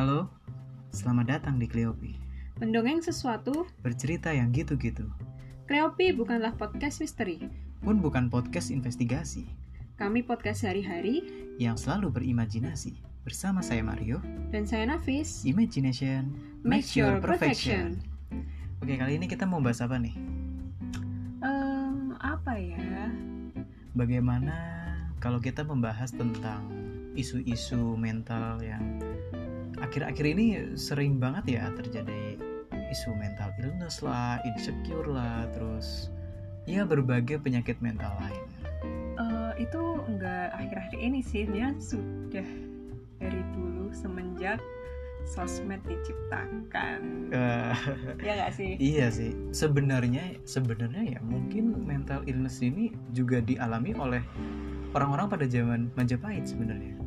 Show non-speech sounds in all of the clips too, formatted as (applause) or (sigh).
Halo, selamat datang di Cleopi. Mendongeng sesuatu, Bercerita yang gitu-gitu. Kleopi bukanlah podcast misteri. Pun bukan podcast investigasi Kami podcast hari-hari, yang selalu berimajinasi. Bersama saya Mario, dan saya Nafis. Imagination Make your perfection. Oke, kali ini kita mau bahas apa nih? Em, apa ya? Bagaimana kalau kita membahas tentang isu-isu mental yang akhir-akhir ini sering banget ya terjadi isu mental illness lah, insecure lah, terus ya berbagai penyakit mental lain. Eh, itu enggak akhir-akhir ini sih, sebenarnya sudah dari dulu semenjak sosmed diciptakan. Eh, ya nggak sih? iya sih, sebenarnya sebenarnya ya mungkin mental illness ini juga dialami oleh orang-orang pada zaman Majapahit sebenarnya.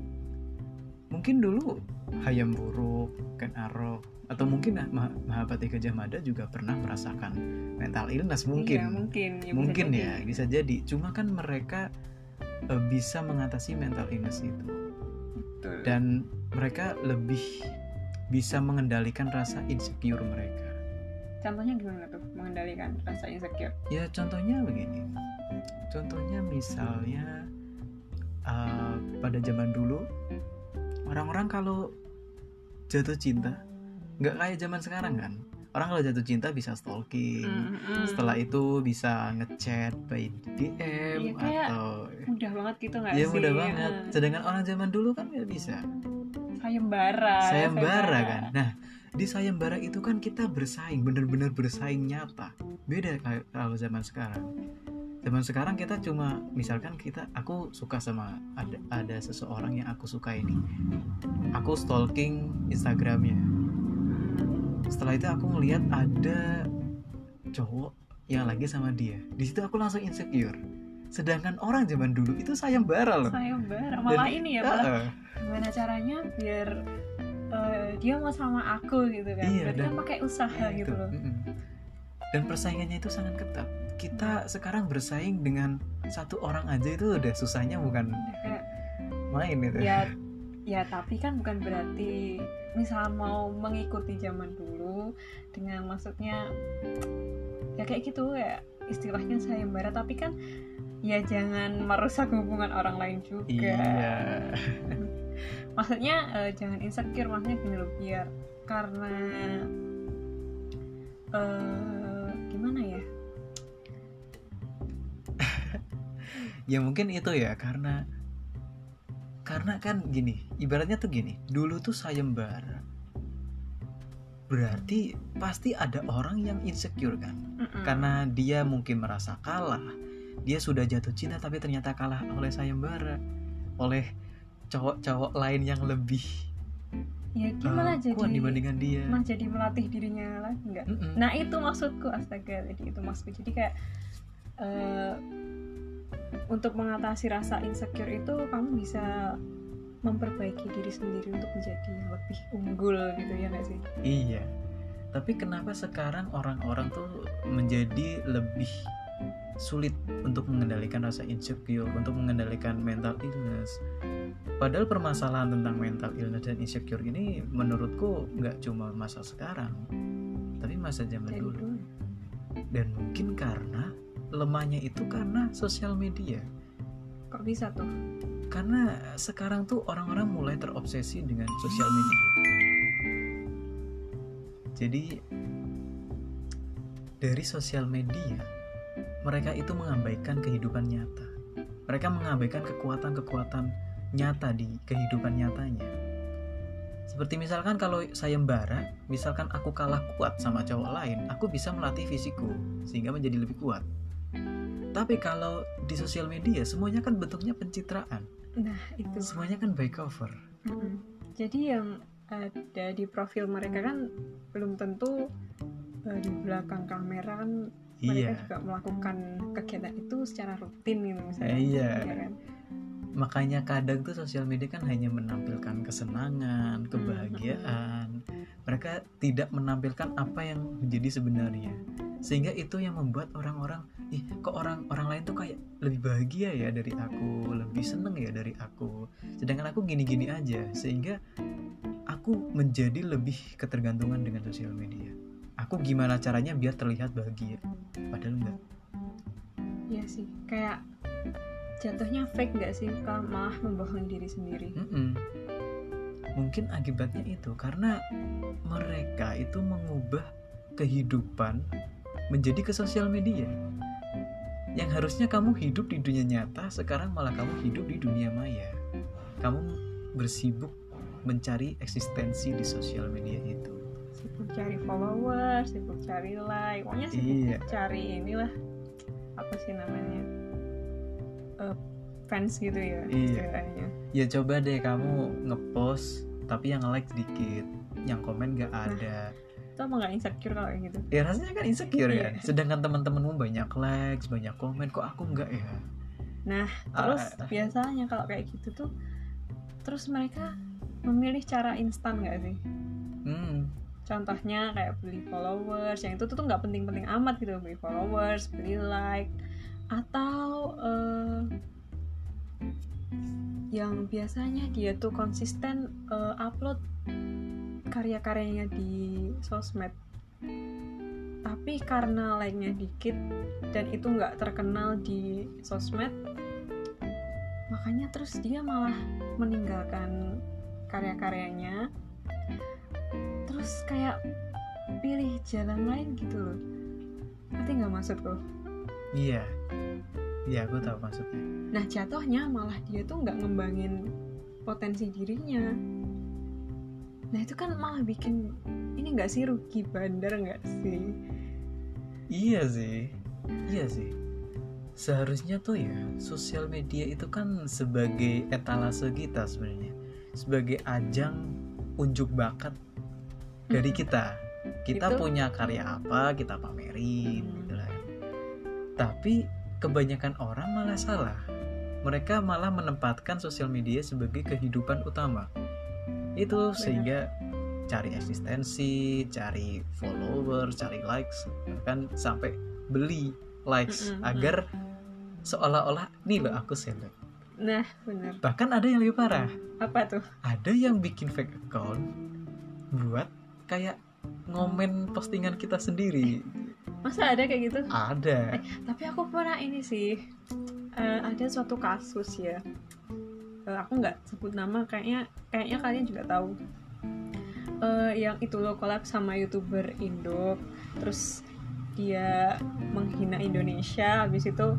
Mungkin dulu Hayam Buruk, Ken Arok, atau mungkin Mah- Mahabharata Gajah Mada juga pernah merasakan mental illness mungkin. Iya, mungkin. Ya, bisa mungkin jadi. ya bisa jadi cuma kan mereka eh, bisa mengatasi mental illness itu Betul. dan mereka lebih bisa mengendalikan rasa insecure mereka Contohnya gimana tuh mengendalikan rasa insecure? ya contohnya begini contohnya misalnya eh, pada zaman dulu orang-orang kalau jatuh cinta nggak kayak zaman sekarang kan? Orang kalau jatuh cinta bisa stalking. Mm-mm. setelah itu bisa ngechat by DM Iya, atau mudah banget gitu nggak ya sih? mudah banget. Sedangkan orang zaman dulu kan nggak bisa. Sayembara. sayembara kan? Nah di sayembara itu kan kita bersaing bener-bener bersaing nyata. Beda kalau zaman sekarang zaman sekarang kita cuma misalkan kita aku suka sama ada ada seseorang yang aku suka ini. Aku stalking instagramnya. Setelah itu aku ngelihat ada cowok yang lagi sama dia. Di situ aku langsung insecure. Sedangkan orang zaman dulu itu sayembara loh. Sayembara. Malah Dan- ini ya malah Heeh. gimana caranya biar eh, dia mau sama aku gitu kan. Iya, berarti kan pakai usaha Ya, gitu itu. loh. Dan persaingannya itu sangat ketat. Kita sekarang bersaing dengan satu orang aja itu udah susahnya bukan kayak main itu. ya ya tapi kan bukan berarti misal mau mengikuti zaman dulu dengan maksudnya ya kayak gitu ya istilahnya sayembara tapi kan ya jangan merusak hubungan orang lain juga Iya. maksudnya eh, jangan insecure maksudnya gini loh biar karena eh gimana ya Ya mungkin itu ya karena karena kan gini, ibaratnya tuh gini. Dulu tuh sayembara. Berarti pasti ada orang yang insecure kan? Mm-mm. Karena dia mungkin merasa kalah. Dia sudah jatuh cinta tapi ternyata kalah oleh sayembara. Oleh cowok-cowok lain yang lebih ya gimana jadi kuat dibandingkan dia. malah jadi melatih dirinya lagi nggak Mm-mm. nah itu maksudku astaga jadi itu maksudku jadi kayak eh, untuk mengatasi rasa insecure itu kamu bisa memperbaiki diri sendiri untuk menjadi yang lebih unggul gitu ya nggak sih Iya. Tapi kenapa sekarang orang-orang tuh menjadi lebih sulit untuk mengendalikan rasa insecure, untuk mengendalikan mental illness? Padahal permasalahan tentang mental illness dan insecure ini menurutku nggak cuma masa sekarang, tapi masa zaman dulu Dan mungkin karena lemahnya itu karena sosial media. kok bisa tuh Karena sekarang tuh orang-orang mulai terobsesi dengan sosial media. Jadi dari sosial media mereka itu mengabaikan kehidupan nyata. Mereka mengabaikan kekuatan-kekuatan nyata di kehidupan nyatanya. Seperti misalkan kalau sayembara, misalkan aku kalah kuat sama cowok lain, aku bisa melatih fisikku sehingga menjadi lebih kuat. Tapi kalau di sosial media semuanya kan bentuknya pencitraan. nah itu Semuanya kan by cover. Mm-mm. jadi yang ada di profil mereka kan belum tentu eh, di belakang kamera kan mereka Iya. juga melakukan kegiatan itu secara rutin gitu misalnya Iya. Iya kan? Makanya kadang tuh sosial media kan hanya menampilkan kesenangan, kebahagiaan. Mereka tidak menampilkan apa yang menjadi sebenarnya. Sehingga itu yang membuat orang-orang, ih kok orang orang lain tuh kayak lebih bahagia ya dari aku, lebih seneng ya dari aku. Sedangkan aku gini-gini aja. Sehingga aku menjadi lebih ketergantungan dengan sosial media aku gimana caranya biar terlihat bahagia padahal enggak Iya sih kayak jatuhnya fake nggak sih kalau malah membohongi diri sendiri Mm-mm. Mungkin akibatnya itu. Karena mereka itu mengubah kehidupan menjadi ke sosial media. Yang harusnya kamu hidup di dunia nyata sekarang malah kamu hidup di dunia maya. Kamu bersibuk mencari eksistensi di sosial media itu. Sibuk cari followers sibuk cari like pokoknya sibuk Iya. cari inilah apa sih namanya Eh, fans gitu ya Iya. ya coba deh kamu ngepost tapi yang like sedikit yang komen gak ada. itu apa nggak insecure kalau kayak gitu? Ya rasanya kan insecure Iya. kan sedangkan teman-temanmu banyak likes banyak komen kok aku enggak ya? Nah, Ah, terus biasanya kalau kayak gitu tuh terus mereka memilih cara instan nggak sih? Hmm. Contohnya kayak beli followers yang itu tuh nggak penting-penting amat gitu. Beli followers beli like atau eh, yang biasanya dia tuh konsisten eh, upload karya-karyanya di sosmed. Tapi karena like-nya dikit dan itu nggak terkenal di sosmed makanya terus dia malah meninggalkan karya-karyanya. Terus kayak pilih jalan lain gitu loh. Ngerti nggak maksudku? Iya iya aku tahu maksudnya. Nah jatuhnya malah dia tuh nggak ngembangin potensi dirinya. Nah itu kan malah bikin ini nggak sih rugi bandar nggak sih? Iya sih. Iya sih. Seharusnya tuh ya sosial media itu kan sebagai etalase kita sebenarnya. Sebagai ajang unjuk bakat dari kita. Kita Itu- punya karya apa kita pamerin Hmm. gitu lah tapi kebanyakan orang malah salah. Mereka malah menempatkan sosial media sebagai kehidupan utama. Itu sehingga cari eksistensi cari followers cari likes bahkan sampai beli likes Mm-mm, agar seolah-olah nih loh aku seleb nah bener bahkan ada yang lebih parah. Apa tuh? Ada yang bikin fake account buat kayak ngomen postingan kita sendiri (laughs) masa ada kayak gitu? Ada. Tapi aku pernah ini sih eh, ada suatu kasus ya. Eh, aku nggak sebut nama kayaknya kayaknya kalian juga tahu. Eh, yang itu lo collab sama youtuber Indo. Terus dia menghina Indonesia habis itu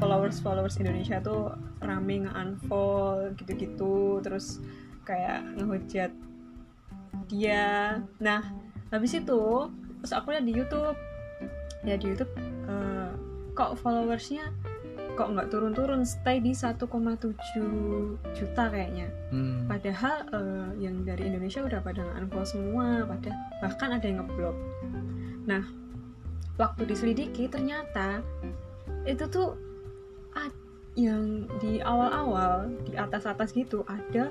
followers followers Indonesia tuh rame nge-unfollow gitu-gitu. Terus kayak ngehujat dia. Nah habis itu terus aku lihat di YouTube. Ya di YouTube eh, kok followersnya kok nggak turun-turun? Stay di 1,7 juta kayaknya. Hmm. padahal eh, yang dari Indonesia udah pada unfollow semua pada bahkan ada yang ngeblok nah waktu diselidiki ternyata itu tuh yang di awal-awal di atas-atas gitu ada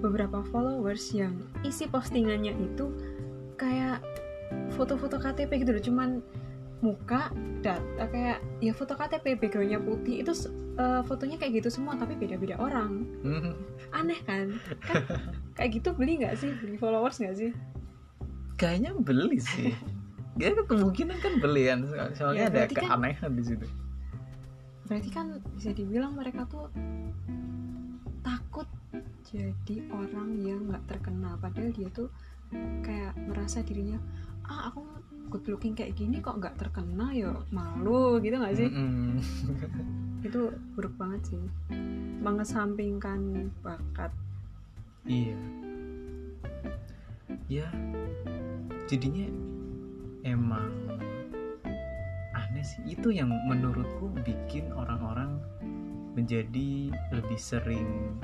beberapa followers yang isi postingannya itu kayak foto-foto KTP gitu loh. Cuman muka data kayak ya foto KTP backgroundnya putih itu eh, fotonya kayak gitu semua tapi beda-beda orang. Hmm. aneh kan? Kan kayak gitu beli nggak sih? Beli followers nggak sih? Kayaknya beli sih. Ya kemungkinan kan beli kan. So- soalnya Ya, ada kan- keanehan di situ. Berarti kan bisa dibilang mereka tuh takut jadi orang yang nggak terkenal. Padahal dia tuh kayak merasa dirinya ah aku good looking kayak gini kok nggak terkenal ya malu gitu nggak sih? (laughs) Itu buruk banget sih. Mengesampingkan bakat. Iya. Ya jadinya emang aneh sih. Itu yang menurutku bikin orang-orang menjadi lebih sering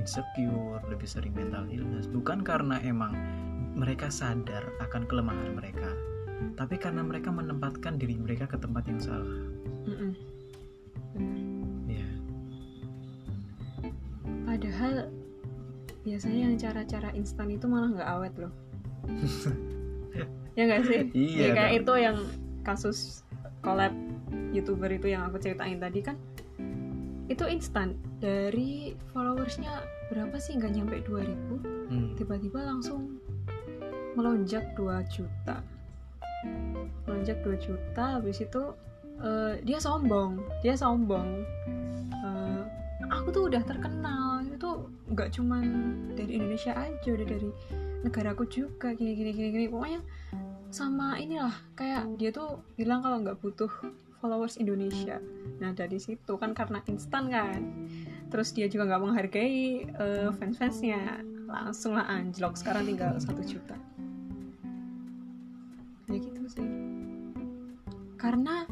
insecure lebih sering mental illness. Bukan karena emang mereka sadar akan kelemahan mereka. Tapi karena mereka menempatkan diri mereka ke tempat yang salah. Mm-mm. Bener. ya padahal biasanya yang cara-cara instan itu malah nggak awet loh. (laughs) Ya nggak sih? Iya, Ya, kayak dong. itu yang kasus collab youtuber itu yang aku ceritain tadi kan. Itu instan. Dari followers followersnya berapa sih? Nggak nyampe 2000 Hmm. tiba-tiba langsung melonjak 2 juta. Melonjak 2 juta habis itu eh, dia sombong dia sombong. Eh, aku tuh udah terkenal itu nggak cuman dari Indonesia aja udah dari negaraku juga gini gini gini gini. Pokoknya sama inilah kayak dia tuh bilang kalau nggak butuh followers Indonesia. Nah dari situ kan karena instan kan. Terus dia juga nggak menghargai eh, fans-fansnya. Langsung lah anjlok. Sekarang tinggal satu juta karena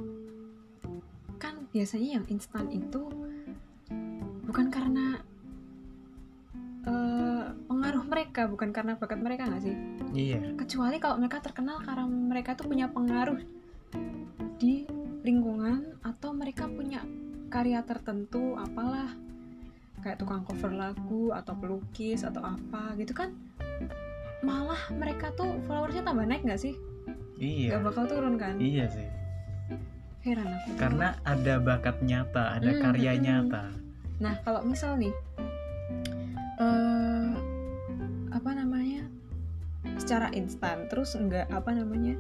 kan biasanya yang instan itu bukan karena eh, pengaruh mereka bukan karena bakat mereka nggak sih Iya. kecuali kalau mereka terkenal karena mereka tuh punya pengaruh di lingkungan atau mereka punya karya tertentu apalah kayak tukang cover lagu atau pelukis atau apa gitu kan malah mereka tuh followersnya tambah naik nggak sih Iya. Gak bakal turun kan Iya sih. Heran aku. Karena ada bakat nyata, ada Hmm, karya hmm. nyata. nah kalau misal nih eh apa namanya secara instan terus enggak apa namanya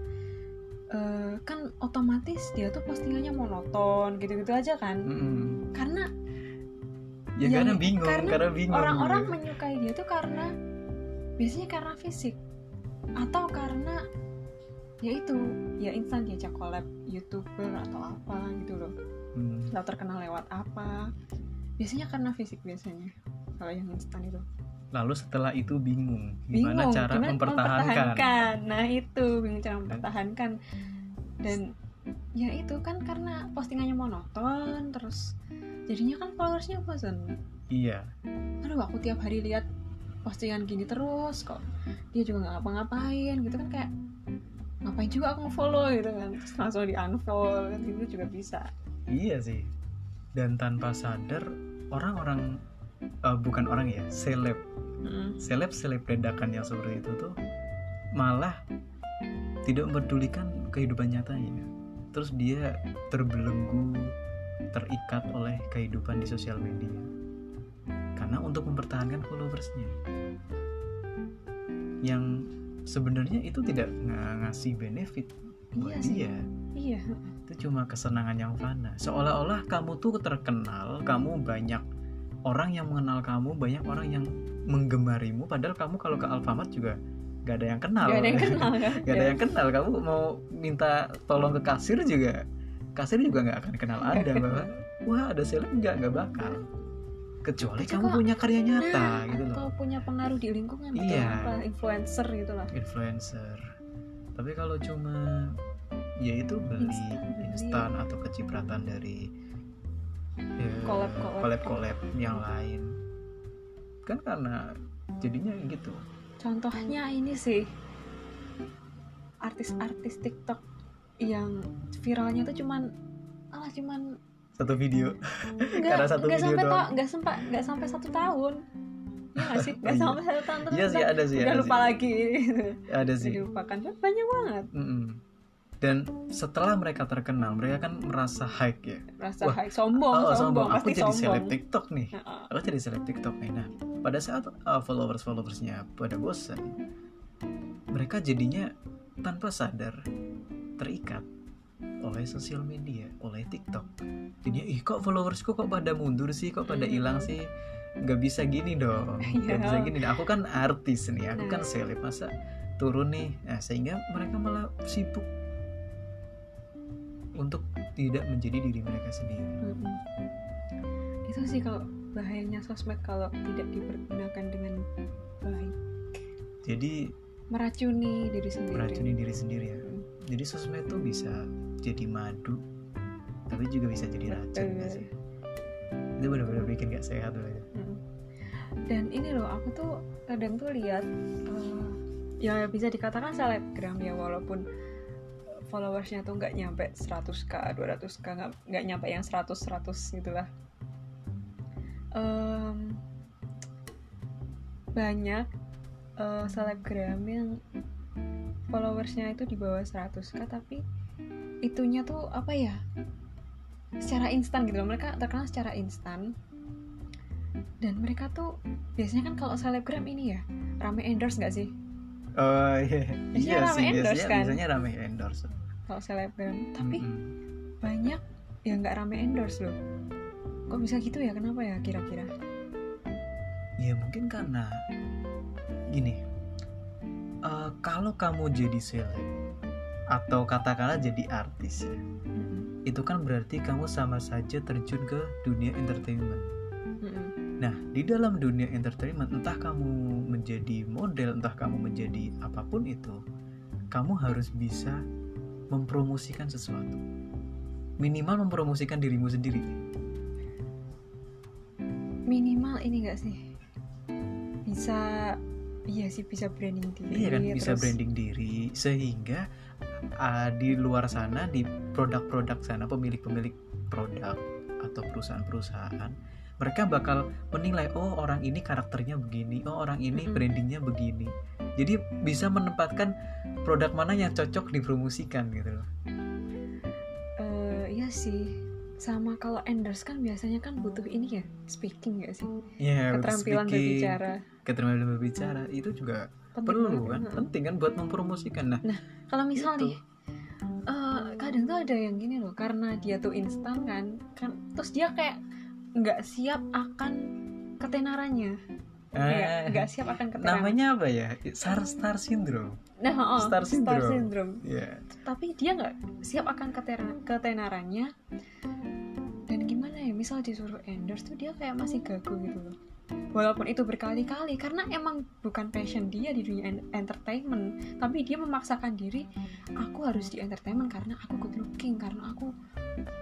eh, kan otomatis dia tuh postingannya monoton gitu-gitu aja kan Mm-mm. karena Ya Yang- karena bingung, karena karena, bingung. orang-orang gitu. menyukai dia tuh karena biasanya karena fisik atau karena ya itu ya instan diajak collab youtuber atau apa gitu loh Hmm. terkenal lewat apa biasanya karena fisik biasanya kalau yang instan itu Lalu setelah itu bingung gimana bingung cara gimana mempertahankan. mempertahankan. nah itu bingung cara mempertahankan dan ya itu kan karena postingannya monoton terus jadinya kan followersnya bosan Iya. aduh aku tiap hari lihat postingan gini terus kok dia juga nggak ngapa-ngapain gitu kan kayak ngapain juga aku follow gitu kan terus langsung di unfollow kan gitu juga bisa Iya sih. Dan tanpa sadar orang-orang eh, bukan orang ya, seleb, Mm. seleb seleb dadakan yang seperti itu tuh malah tidak mempedulikan kehidupan nyatanya. Terus dia terbelenggu, terikat oleh kehidupan di sosial media. Karena untuk mempertahankan followersnya, yang sebenarnya itu tidak ng- ngasih benefit buat Iya sih. dia. Iya. Itu cuma kesenangan yang fana. Seolah-olah kamu tuh terkenal kamu banyak orang yang mengenal kamu banyak orang yang menggemarimu padahal kamu kalau ke Alfamart juga gak ada yang kenal. Gak ada yang kenal kan? (laughs) Gak ada yang kenal. Kamu mau minta tolong ke kasir juga kasir juga nggak akan kenal Nggak anda bahwa (laughs) wah ada seleb nggak? Nggak bakal kecuali kamu punya karya nyata nah, gitu loh. atau punya pengaruh di lingkungan atau Iya. apa? Influencer gitu lah. Influencer. Tapi kalau cuma ya itu beli Instan, beli. instan atau kecipratan dari ya, collab, collab-collab yang lain. Kan karena jadinya gitu. Contohnya ini sih artis-artis TikTok yang viralnya tuh cuman alah cuman satu video. Nggak Karena satu nggak video sampai doang. nggak sampai nggak sampai satu tahun. Ya nggak sih? Nggak Iya. sampai satu tahun terus iya sih ada sih udah ada lupa sih. lagi. Ada sih. Dilupakan. Banyak banget. Mm-mm. dan setelah mereka terkenal mereka kan merasa high ya. Rasa Wah, high sombong oh, sombong, aku pasti jadi sombong. Seleb TikTok nih. Aku jadi seleb TikTok nih. Nah pada saat followers followersnya pada bosan mereka jadinya tanpa sadar terikat oleh sosial media oleh TikTok. Jadinya ih kok followersku kok pada mundur sih? Kok pada Hmm. hilang sih? Nggak bisa gini dong (laughs) Iya. bisa gini. Aku kan artis nih aku kan Nah. seleb masa turun nih? Nah sehingga mereka malah sibuk untuk tidak menjadi diri mereka sendiri. Itu sih kalau bahayanya sosmed kalau tidak dipergunakan dengan baik. Jadi meracuni diri sendiri. Meracuni diri sendiri ya. Jadi sosmed tuh bisa jadi madu tapi juga bisa jadi racun gak sih itu benar-benar bikin gak sehat loh ya. Mm. dan ini loh aku tuh kadang tuh lihat eh, ya bisa dikatakan selebgram ya walaupun followersnya tuh nggak nyampe 100k 200k nggak nggak nyampe yang 100 100 gitu lah Em, banyak eh, selebgram yang followersnya itu di bawah 100k tapi itunya tuh apa ya? Secara instan gitu loh. Mereka terkenal secara instan. Dan mereka tuh biasanya kan kalau selebgram ini ya rame endorse nggak sih? Oh iya. Biasanya iya rame sih endorse, biasanya, kan? biasanya rame endorse. Kalau selebgram. Tapi Mm-mm. banyak yang nggak rame endorse loh. Kok bisa gitu ya? Kenapa ya kira-kira? Ya mungkin karena gini. Eh, kalau kamu jadi seleb atau katakanlah jadi artis ya itu kan berarti kamu sama saja terjun ke dunia entertainment Mm-mm. Nah, di dalam dunia entertainment, entah kamu menjadi model, entah kamu menjadi apa pun itu, kamu harus bisa mempromosikan sesuatu. Minimal mempromosikan dirimu sendiri. minimal ini nggak sih bisa iya sih bisa branding diri Iya kan, bisa terus- branding diri sehingga uh, di luar sana di produk-produk sana pemilik-pemilik produk atau perusahaan-perusahaan mereka bakal menilai oh orang ini karakternya begini, oh orang ini brandingnya begini. Jadi bisa menempatkan produk mana yang cocok dipromosikan gitu loh. Eh, iya sih. Sama kalau endorse kan biasanya kan butuh ini ya speaking nggak sih? Iya, keterampilan speaking, berbicara. keterampilan berbicara. Itu juga Penting perlu kan, penting kan buat mempromosikan. Nah, kalau misal Gitu. nih eh, kadang tuh ada yang gini loh karena dia tuh instan kan kan terus dia kayak nggak siap akan ketenarannya eh, Kayak nggak siap akan ketenaran namanya apa ya? Star Star Syndrome. nah oh, Star syndrome. syndrome Iya. tapi dia nggak siap akan ketenarannya dan gimana ya misal disuruh endorse tuh dia kayak masih gagu gitu loh walaupun itu berkali-kali karena emang bukan passion dia di dunia en- entertainment tapi dia memaksakan diri aku harus di entertainment karena aku good looking karena aku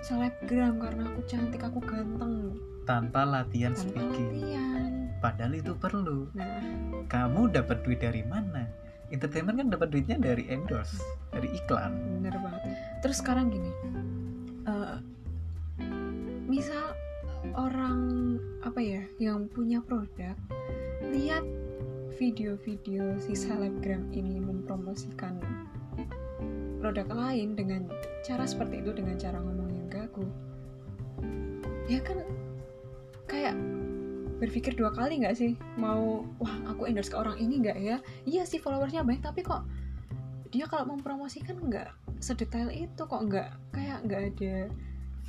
selebgram karena aku cantik aku ganteng tanpa latihan tanpa speaking. latihan Padahal itu perlu. nah Kamu dapat duit dari mana? Entertainment kan dapat duitnya dari endorse, dari iklan. bener banget terus sekarang gini eh, misal orang apa ya yang punya produk lihat video-video si selebgram ini mempromosikan produk lain dengan cara seperti itu dengan cara ngomong yang gagu. Ya kan kayak berpikir dua kali nggak sih? Mau wah aku endorse ke orang ini nggak ya? Iya sih followersnya banyak tapi kok dia kalau mempromosikan nggak sedetail itu kok nggak kayak nggak ada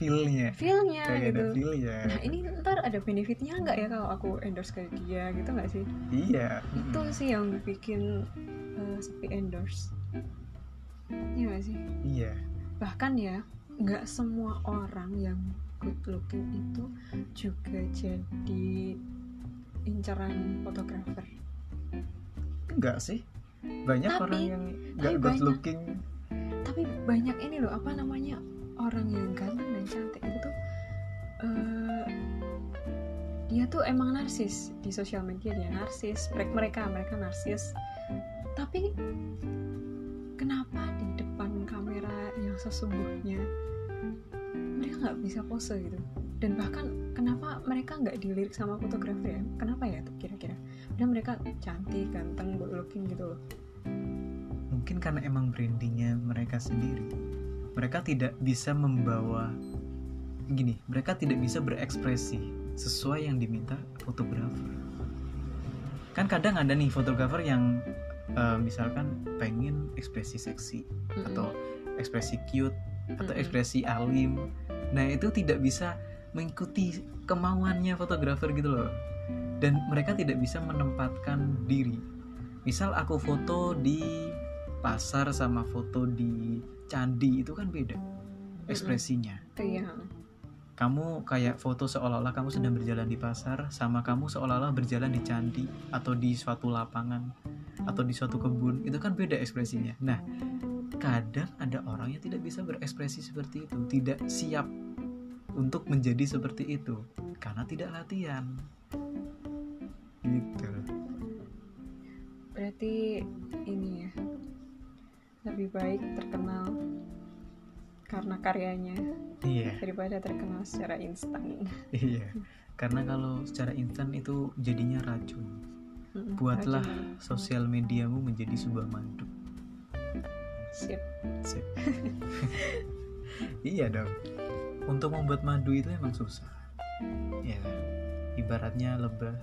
Feel-nya. feelnya Kayak gitu ada feel-nya. nah ini ntar ada benefitnya nggak ya kalau aku endorse ke dia gitu nggak sih Iya. itu sih yang bikin eh, sepi endorse iya nggak sih Iya. bahkan ya nggak semua orang yang good looking itu juga jadi inceran fotografer Enggak sih. Banyak Tapi- orang yang enggak tapi good banyak. looking. tapi banyak ini loh apa namanya orang yang ganteng dan cantik itu eh, dia tuh emang narsis di sosial media dia narsis. Mereka mereka narsis. Tapi kenapa di depan kamera yang sesungguhnya mereka nggak bisa pose gitu? Dan bahkan kenapa mereka nggak dilirik sama fotografer ya? Kenapa ya tuh kira-kira? Dan mereka cantik ganteng good looking gitu loh. Mungkin karena emang brandingnya mereka sendiri. Mereka tidak bisa membawa gini, mereka tidak bisa berekspresi sesuai yang diminta fotografer. Kan kadang ada nih fotografer yang eh, misalkan pengen ekspresi seksi atau ekspresi cute atau Mm-mm. ekspresi alim. Nah, itu tidak bisa mengikuti kemauannya fotografer gitu loh. Dan mereka tidak bisa menempatkan diri. Misal aku foto di pasar sama foto di candi itu kan beda ekspresinya. iya Kamu kayak foto seolah-olah kamu sedang berjalan di pasar sama kamu seolah-olah berjalan di candi atau di suatu lapangan atau di suatu kebun itu kan beda ekspresinya. Nah, kadang ada orang yang tidak bisa berekspresi seperti itu, tidak siap untuk menjadi seperti itu karena tidak latihan. Gitu. berarti ini ya lebih baik terkenal karena karyanya Iya, daripada terkenal secara instan iya. Karena kalau secara instan itu jadinya racun. Buatlah rajin. sosial mediamu menjadi sebuah madu. sip Sip. (laughs) iya dong. Untuk membuat madu itu emang susah. Iya kan? ibaratnya lebah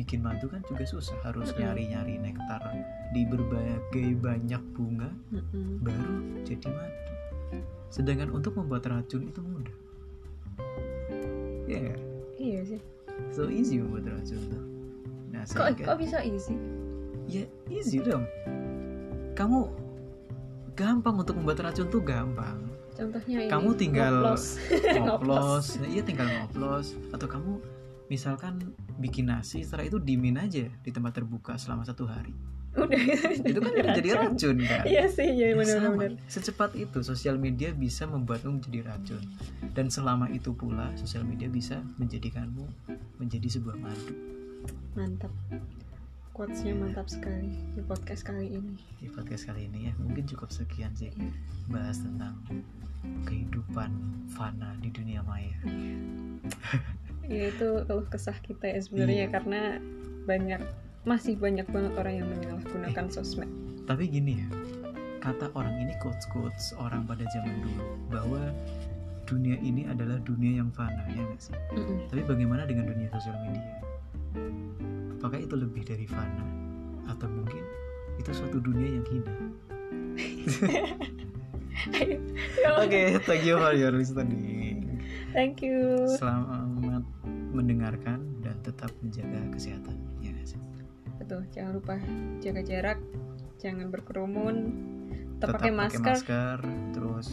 bikin madu kan juga susah harus nyari-nyari nektar di berbagai banyak bunga Mm-mm. baru jadi madu sedangkan untuk membuat racun itu mudah. Ya nggak? iya sih. So easy membuat racun tuh. Nah kok kok bisa easy? Ya easy dong. Kamu gampang untuk membuat racun tuh gampang. Contohnya ini Kamu tinggal ngoplos. (laughs) ngoplos. Iya tinggal ngoplos. Atau kamu misalkan bikin nasi setelah itu dimin aja di tempat terbuka selama satu hari udah. Itu kan udah jadi racun. kan iya sih Ya, ya benar-benar. secepat itu sosial media bisa membuatmu menjadi racun. Dan selama itu pula sosial media bisa menjadikanmu menjadi sebuah madu. Mantap. Quotesnya mantap sekali di podcast kali ini. Di podcast kali ini ya mungkin cukup sekian sih. Iya. bahas tentang kehidupan fana di dunia maya. Ya itu keluh kesah kita ya sebenarnya Iya. karena banyak masih banyak banget orang yang menyalahgunakan sosmed. Tapi gini ya kata orang ini quotes quotes orang pada zaman dulu bahwa dunia ini adalah dunia yang fana ya nggak sih? Mm-mm. tapi bagaimana dengan dunia sosial media? Apakah itu lebih dari fana? Atau mungkin itu suatu dunia yang hina? (laughs) Oke thank you for your listening. Thank you. Selamat mendengarkan dan tetap menjaga kesehatan betul jangan lupa jaga jarak jangan berkerumun tetap, tetap pakai masker, terus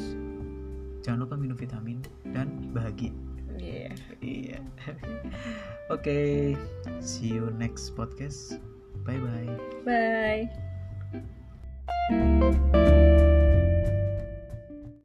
jangan lupa minum vitamin dan bahagia. Iya. iya. (laughs) Oke see you next podcast. Bye bye bye